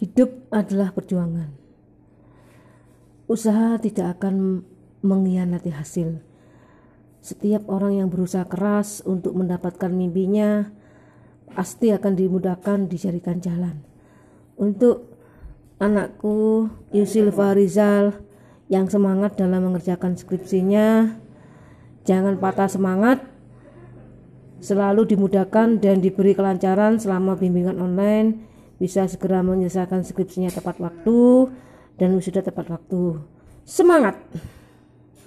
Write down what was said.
Hidup adalah perjuangan. Usaha tidak akan mengkhianati hasil. Setiap orang yang berusaha keras untuk mendapatkan mimpinya pasti akan dimudahkan dicarikan jalan. Untuk anakku Yusil Farizal yang semangat dalam mengerjakan skripsinya, jangan patah semangat, selalu dimudahkan dan diberi kelancaran selama bimbingan online bisa segera menyelesaikan skripsinya tepat waktu dan sudah tepat waktu. Semangat!